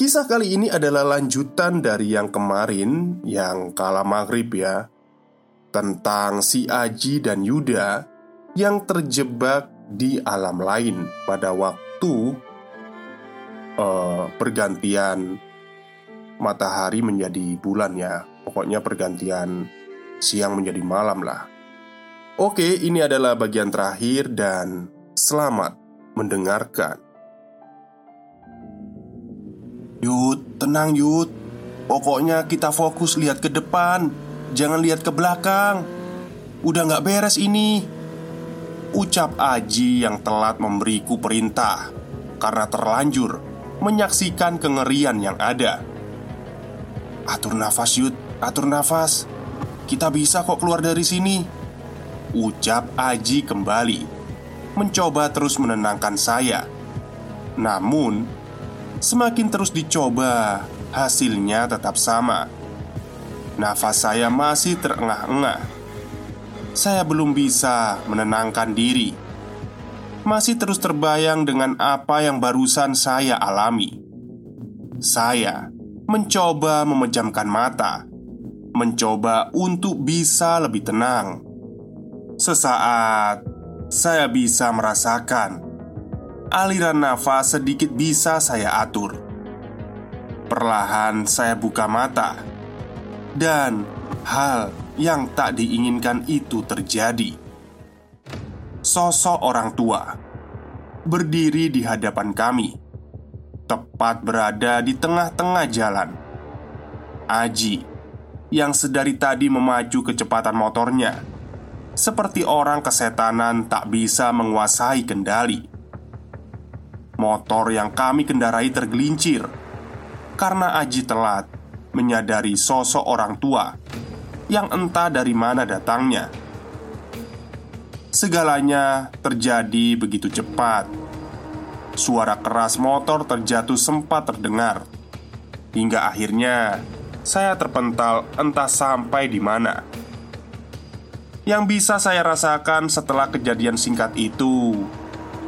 Kisah kali ini adalah lanjutan dari yang kemarin Yang kala maghrib ya Tentang si Aji dan Yuda Yang terjebak di alam lain Pada waktu uh, Pergantian Matahari menjadi bulan ya. Pokoknya pergantian siang menjadi malam lah. Oke ini adalah bagian terakhir dan Selamat mendengarkan Yud, tenang Yud. Pokoknya kita fokus lihat ke depan Jangan lihat ke belakang. Udah gak beres ini. Ucap Aji yang telat memberiku perintah Karena terlanjur Menyaksikan kengerian yang ada. Atur nafas Yud, atur nafas. Kita bisa kok keluar dari sini. Ucap Aji kembali Mencoba terus menenangkan saya. Namun Semakin terus dicoba, hasilnya tetap sama. Nafas saya masih terengah-engah. Saya belum bisa menenangkan diri. Masih terus terbayang dengan apa yang barusan saya alami. Saya mencoba memejamkan mata, mencoba untuk bisa lebih tenang. Sesaat saya bisa merasakan aliran nafas sedikit bisa saya atur. Perlahan saya buka mata, dan hal yang tak diinginkan itu terjadi. Sosok orang tua berdiri di hadapan kami, tepat berada di tengah-tengah jalan. Aji yang sedari tadi memacu kecepatan motornya, seperti orang kesetanan tak bisa menguasai kendali. Motor yang kami kendarai tergelincir karena Aji telat menyadari sosok orang tua yang entah dari mana datangnya. Segalanya terjadi begitu cepat. Suara keras motor terjatuh sempat terdengar hingga akhirnya saya terpental entah sampai di mana. Yang bisa saya rasakan setelah kejadian singkat itu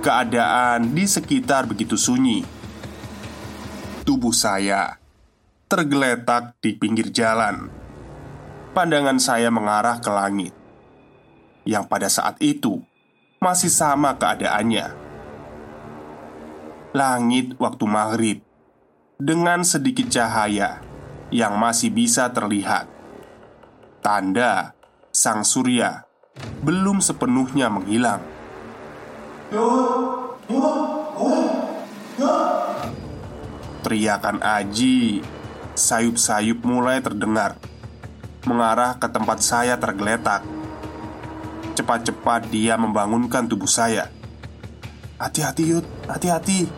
keadaan di sekitar begitu sunyi. Tubuh saya tergeletak di pinggir jalan. Pandangan saya mengarah ke langit, yang pada saat itu masih sama keadaannya. Langit waktu maghrib dengan sedikit cahaya yang masih bisa terlihat. Tanda sang surya belum sepenuhnya menghilang. Teriakan Aji Sayup-sayup mulai terdengar. Mengarah ke tempat saya tergeletak. Cepat-cepat dia membangunkan tubuh saya. Hati-hati Yud, hati-hati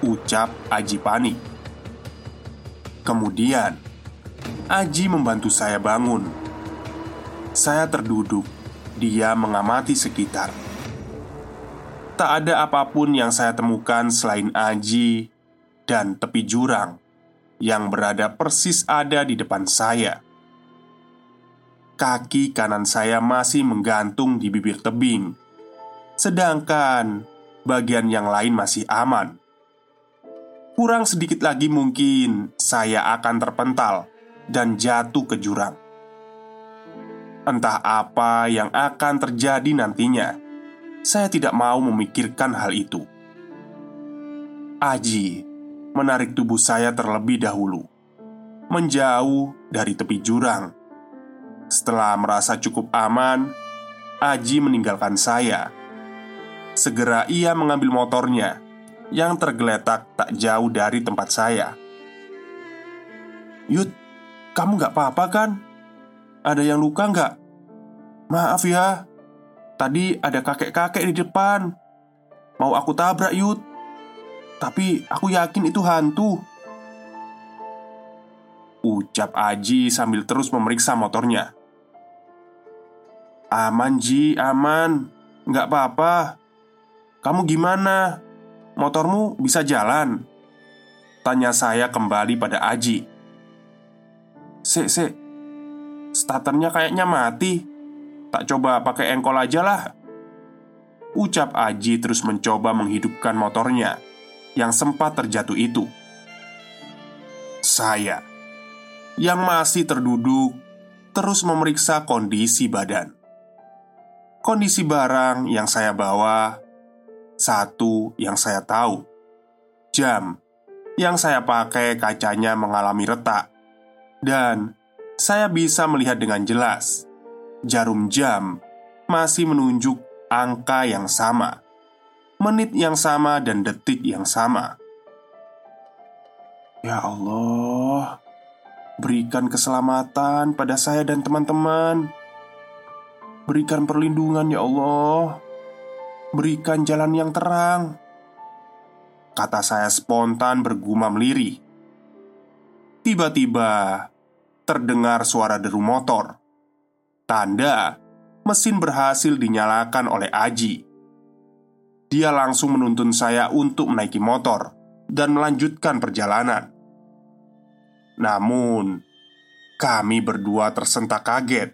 Ucap Aji panik. Kemudian Aji membantu saya bangun. Saya terduduk Dia mengamati sekitar tak ada apa pun yang saya temukan selain Aji dan tepi jurang yang berada persis ada di depan saya. Kaki kanan saya masih menggantung di bibir tebing, sedangkan bagian yang lain masih aman. Kurang sedikit lagi, mungkin saya akan terpental dan jatuh ke jurang. Entah apa yang akan terjadi nantinya saya tidak mau memikirkan hal itu. Aji menarik tubuh saya terlebih dahulu menjauh dari tepi jurang. Setelah merasa cukup aman, Aji meninggalkan saya. Segera ia mengambil motornya yang tergeletak tak jauh dari tempat saya. Yud, kamu gak apa-apa kan? Ada yang luka nggak? Maaf ya, tadi ada kakek-kakek di depan. Mau aku tabrak, Yud. Tapi aku yakin itu hantu. Ucap Aji sambil terus memeriksa motornya. Aman, Ji, aman. Nggak apa-apa. Kamu gimana? Motormu bisa jalan? Tanya saya kembali pada Aji. Sek, sek, Starternya kayaknya mati Tak coba pakai engkol aja lah. Ucap Aji terus mencoba menghidupkan motornya Yang sempat terjatuh itu. Saya Yang masih terduduk Terus memeriksa kondisi badan. Kondisi barang yang saya bawa Satu yang saya tahu. Jam Yang saya pakai kacanya mengalami retak. Dan saya bisa melihat dengan jelas jarum jam masih menunjuk angka yang sama, menit yang sama, dan detik yang sama. Ya Allah, berikan keselamatan pada saya dan teman-teman. Berikan perlindungan, ya Allah. Berikan jalan yang terang. Kata saya spontan bergumam lirih. Tiba-tiba, terdengar suara deru motor. Tanda mesin berhasil dinyalakan oleh Aji. Dia langsung menuntun saya untuk menaiki motor dan melanjutkan perjalanan. Namun, kami berdua tersentak kaget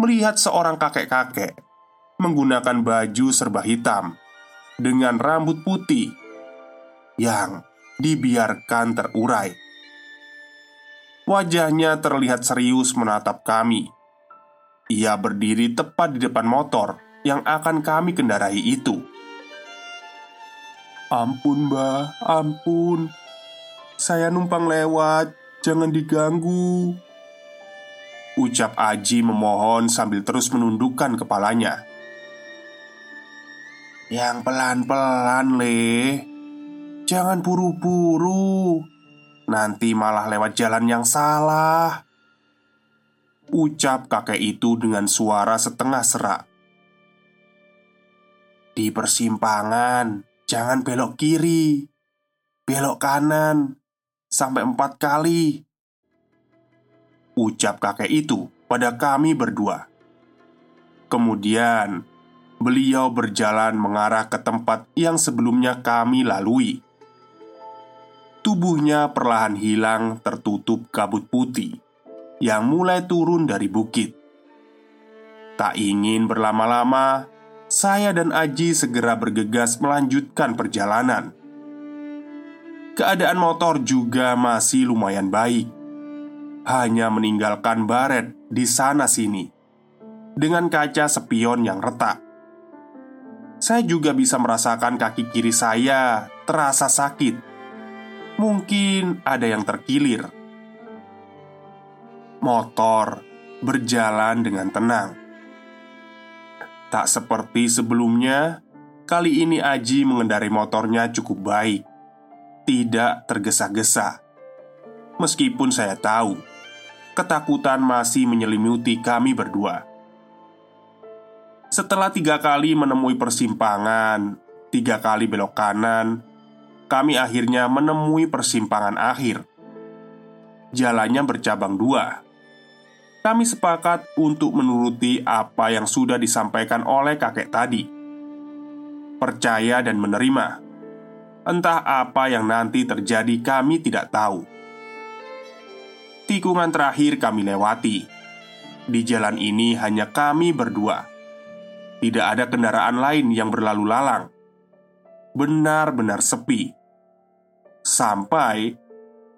melihat seorang kakek-kakek menggunakan baju serba hitam dengan rambut putih yang dibiarkan terurai. Wajahnya terlihat serius menatap kami. Ia berdiri tepat di depan motor yang akan kami kendarai itu. "Ampun, Mbah, ampun. Saya numpang lewat, jangan diganggu." Ucap Aji memohon sambil terus menundukkan kepalanya. Yang pelan-pelan, Le. Jangan buru-buru. Nanti malah lewat jalan yang salah Ucap kakek itu dengan suara setengah serak. Di persimpangan Jangan belok kiri Belok kanan Sampai empat kali. Ucap kakek itu pada kami berdua. Kemudian Beliau berjalan mengarah ke tempat yang sebelumnya kami lalui. Tubuhnya perlahan hilang tertutup kabut putih yang mulai turun dari bukit. Tak ingin berlama-lama, saya dan Aji segera bergegas melanjutkan perjalanan. Keadaan motor juga masih lumayan baik, hanya meninggalkan baret di sana-sini dengan kaca spion yang retak. Saya juga bisa merasakan kaki kiri saya terasa sakit Mungkin ada yang terkilir. Motor berjalan dengan tenang. Tak seperti sebelumnya, kali ini Aji mengendarai motornya cukup baik, tidak tergesa-gesa. Meskipun saya tahu ketakutan masih menyelimuti kami berdua. Setelah tiga kali menemui persimpangan, tiga kali belok kanan, kami akhirnya menemui persimpangan akhir. Jalannya bercabang dua. Kami sepakat untuk menuruti apa yang sudah disampaikan oleh kakek tadi. Percaya dan menerima. Entah apa yang nanti terjadi, kami tidak tahu. Tikungan terakhir kami lewati. Di jalan ini hanya kami berdua. Tidak ada kendaraan lain yang berlalu lalang benar-benar sepi. Sampai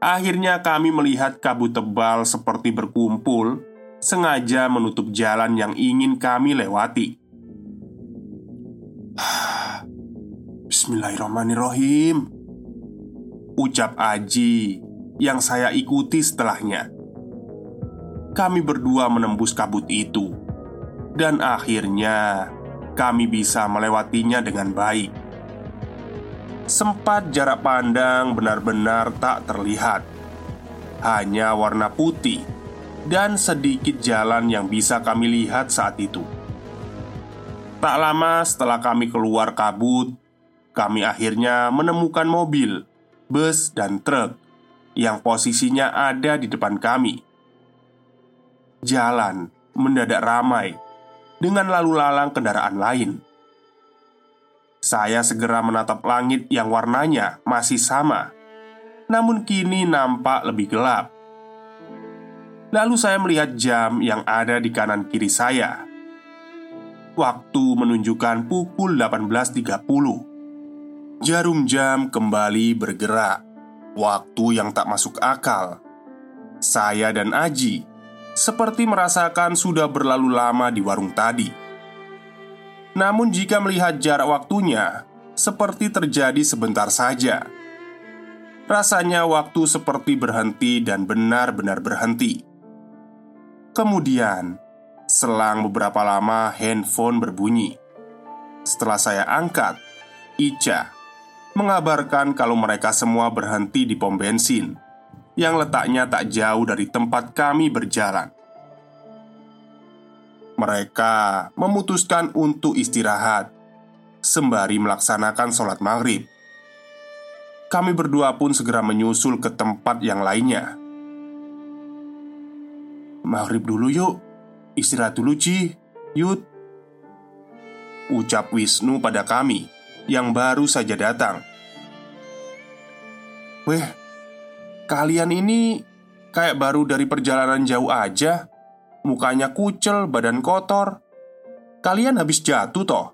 akhirnya kami melihat kabut tebal seperti berkumpul, sengaja menutup jalan yang ingin kami lewati. Bismillahirrahmanirrahim. Ucap Aji yang saya ikuti setelahnya. Kami berdua menembus kabut itu, dan akhirnya kami bisa melewatinya dengan baik. Sempat jarak pandang benar-benar tak terlihat, hanya warna putih dan sedikit jalan yang bisa kami lihat saat itu. Tak lama setelah kami keluar kabut, kami akhirnya menemukan mobil, bus, dan truk yang posisinya ada di depan kami. Jalan mendadak ramai dengan lalu lalang kendaraan lain. Saya segera menatap langit yang warnanya masih sama, namun kini nampak lebih gelap. Lalu saya melihat jam yang ada di kanan kiri saya. Waktu menunjukkan pukul 18.30 Jarum jam kembali bergerak. Waktu yang tak masuk akal. Saya dan Aji Seperti merasakan sudah berlalu lama di warung tadi. Namun jika melihat jarak waktunya Seperti terjadi sebentar saja. Rasanya waktu seperti berhenti dan benar-benar berhenti Kemudian Selang beberapa lama handphone berbunyi Setelah saya angkat Ica mengabarkan kalau mereka semua berhenti di pom bensin yang letaknya tak jauh dari tempat kami berjalan. Mereka memutuskan untuk istirahat sembari melaksanakan sholat maghrib. Kami berdua pun segera menyusul ke tempat yang lainnya. Maghrib dulu yuk, istirahat dulu Ci, yud Ucap Wisnu pada kami yang baru saja datang. Weh, kalian ini kayak baru dari perjalanan jauh aja. Mukanya kucel, badan kotor. Kalian habis jatuh toh?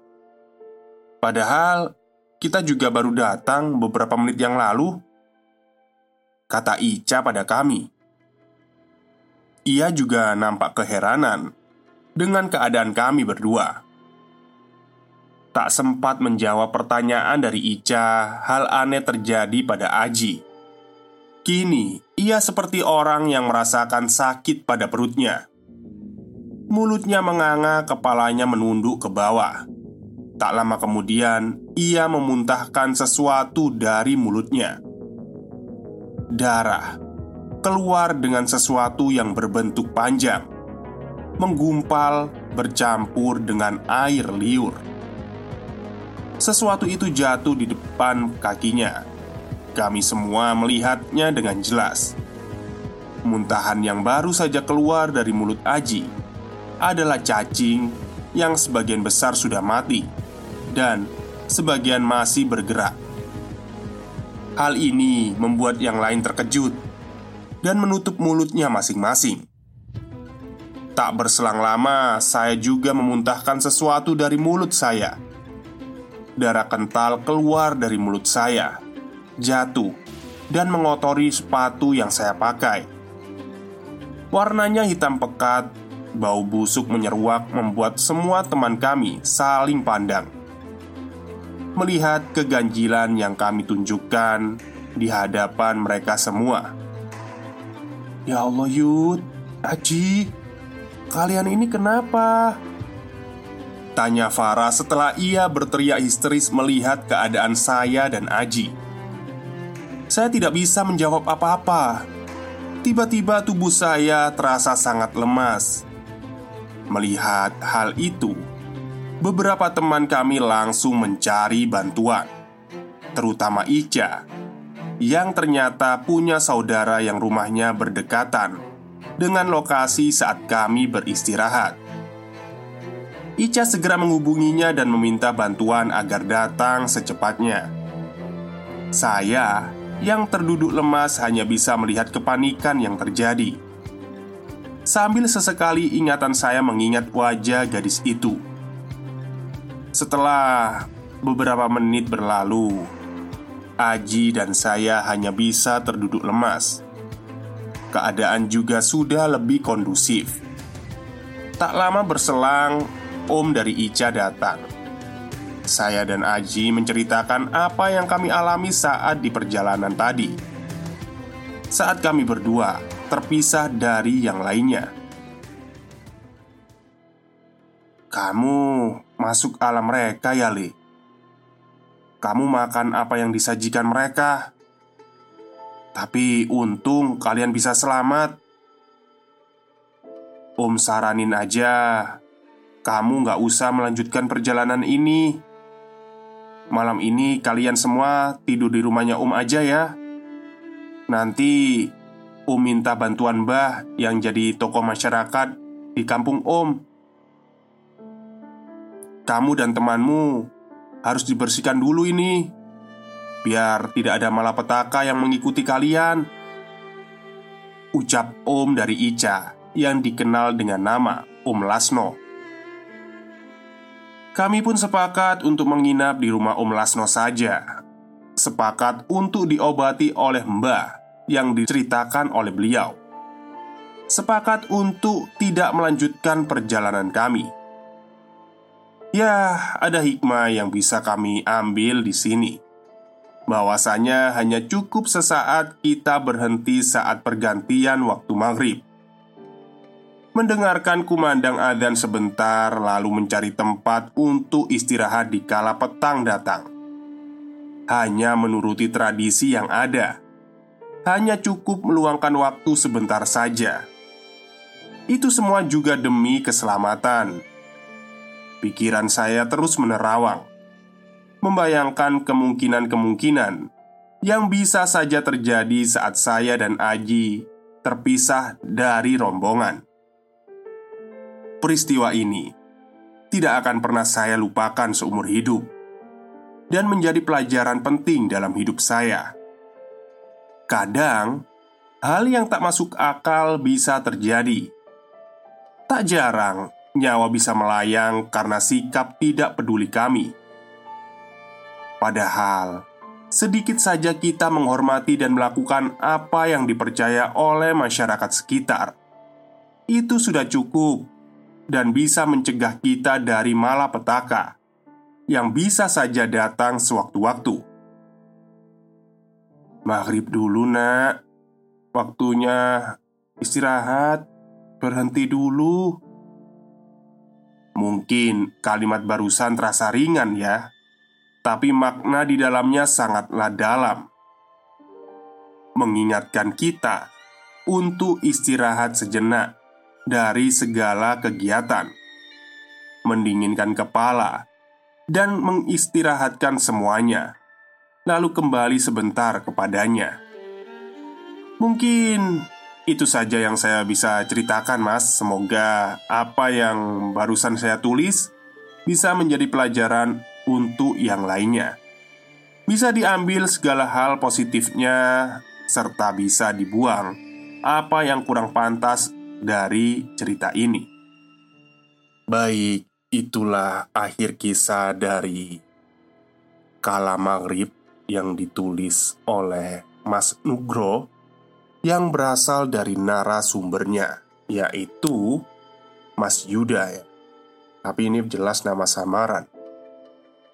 Padahal kita juga baru datang beberapa menit yang lalu. Kata Ica pada kami. Ia juga nampak keheranan dengan keadaan kami berdua tak sempat menjawab pertanyaan dari Ica, hal aneh terjadi pada Aji. Kini, ia seperti orang yang merasakan sakit pada perutnya. Mulutnya menganga, kepalanya menunduk ke bawah. Tak lama kemudian, ia memuntahkan sesuatu dari mulutnya. Darah keluar dengan sesuatu yang berbentuk panjang, menggumpal bercampur dengan air liur sesuatu itu jatuh di depan kakinya. Kami semua melihatnya dengan jelas. Muntahan yang baru saja keluar dari mulut Aji adalah cacing yang sebagian besar sudah mati dan sebagian masih bergerak. Hal ini membuat yang lain terkejut dan menutup mulutnya masing-masing. Tak berselang lama, saya juga memuntahkan sesuatu dari mulut saya Darah kental keluar dari mulut saya, jatuh, dan mengotori sepatu yang saya pakai. Warnanya hitam pekat, bau busuk menyeruak, membuat semua teman kami saling pandang. Melihat keganjilan yang kami tunjukkan di hadapan mereka semua, ya Allah, Yud, Aji, kalian ini kenapa? Tanya Farah setelah ia berteriak histeris melihat keadaan saya dan Aji. Saya tidak bisa menjawab apa-apa. Tiba-tiba tubuh saya terasa sangat lemas. Melihat hal itu Beberapa teman kami langsung mencari bantuan Terutama Ica Yang ternyata punya saudara yang rumahnya berdekatan Dengan lokasi saat kami beristirahat Ica segera menghubunginya dan meminta bantuan agar datang secepatnya. Saya yang terduduk lemas hanya bisa melihat kepanikan yang terjadi. Sambil sesekali ingatan saya mengingat wajah gadis itu. Setelah beberapa menit berlalu, Aji dan saya hanya bisa terduduk lemas. Keadaan juga sudah lebih kondusif. Tak lama berselang, om dari Ica datang. Saya dan Aji menceritakan apa yang kami alami saat di perjalanan tadi. saat kami berdua terpisah dari yang lainnya. Kamu masuk alam mereka ya, Li? Kamu makan apa yang disajikan mereka. Tapi untung kalian bisa selamat. Om saranin aja, kamu nggak usah melanjutkan perjalanan ini. Malam ini kalian semua tidur di rumahnya Om aja ya. Nanti Om minta bantuan Mbah yang jadi tokoh masyarakat di kampung Om. Kamu dan temanmu harus dibersihkan dulu ini Biar tidak ada malapetaka yang mengikuti kalian. Ucap Om dari Ica yang dikenal dengan nama Om Lasno. Kami pun sepakat untuk menginap di rumah Om Lasno saja. Sepakat untuk diobati oleh Mbah yang diceritakan oleh beliau. Sepakat untuk tidak melanjutkan perjalanan kami Ya, ada hikmah yang bisa kami ambil di sini. Bahwasanya hanya cukup sesaat kita berhenti saat pergantian waktu maghrib. Mendengarkan kumandang adzan sebentar Lalu mencari tempat untuk istirahat di kala petang datang. Hanya menuruti tradisi yang ada. Hanya cukup meluangkan waktu sebentar saja. Itu semua juga demi keselamatan Pikiran saya terus menerawang, membayangkan kemungkinan-kemungkinan yang bisa saja terjadi saat saya dan Aji terpisah dari rombongan. Peristiwa ini tidak akan pernah saya lupakan seumur hidup dan menjadi pelajaran penting dalam hidup saya. Kadang, hal yang tak masuk akal bisa terjadi. Tak jarang, nyawa bisa melayang karena sikap tidak peduli kami. Padahal, sedikit saja kita menghormati dan melakukan apa yang dipercaya oleh masyarakat sekitar. Itu sudah cukup dan bisa mencegah kita dari malapetaka yang bisa saja datang sewaktu-waktu. Maghrib dulu, Nak. Waktunya istirahat, berhenti dulu. Mungkin kalimat barusan terasa ringan ya, tapi makna di dalamnya sangatlah dalam. Mengingatkan kita untuk istirahat sejenak dari segala kegiatan, mendinginkan kepala, dan mengistirahatkan semuanya, lalu kembali sebentar kepadanya. Mungkin itu saja yang saya bisa ceritakan, Mas. Semoga apa yang barusan saya tulis bisa menjadi pelajaran untuk yang lainnya. Bisa diambil segala hal positifnya, serta bisa dibuang apa yang kurang pantas dari cerita ini. Baik, itulah akhir kisah dari Kala Maghrib yang ditulis oleh Mas Nugro yang berasal dari narasumbernya, yaitu Mas Yuda ya. Tapi ini jelas nama samaran.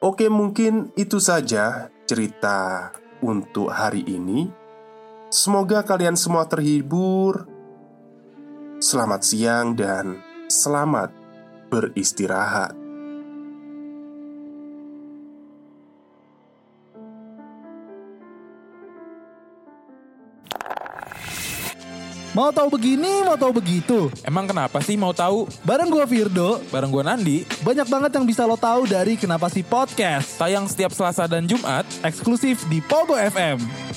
Oke, mungkin itu saja cerita untuk hari ini. Semoga kalian semua terhibur. Selamat siang dan selamat beristirahat. Mau tahu begini, mau tahu begitu. Emang kenapa sih mau tahu? Bareng gua Firdo, Bareng gua Nandi, banyak banget yang bisa lo tahu dari Kenapa sih Podcast. tayang setiap Selasa dan Jumat Eksklusif di Pogo FM.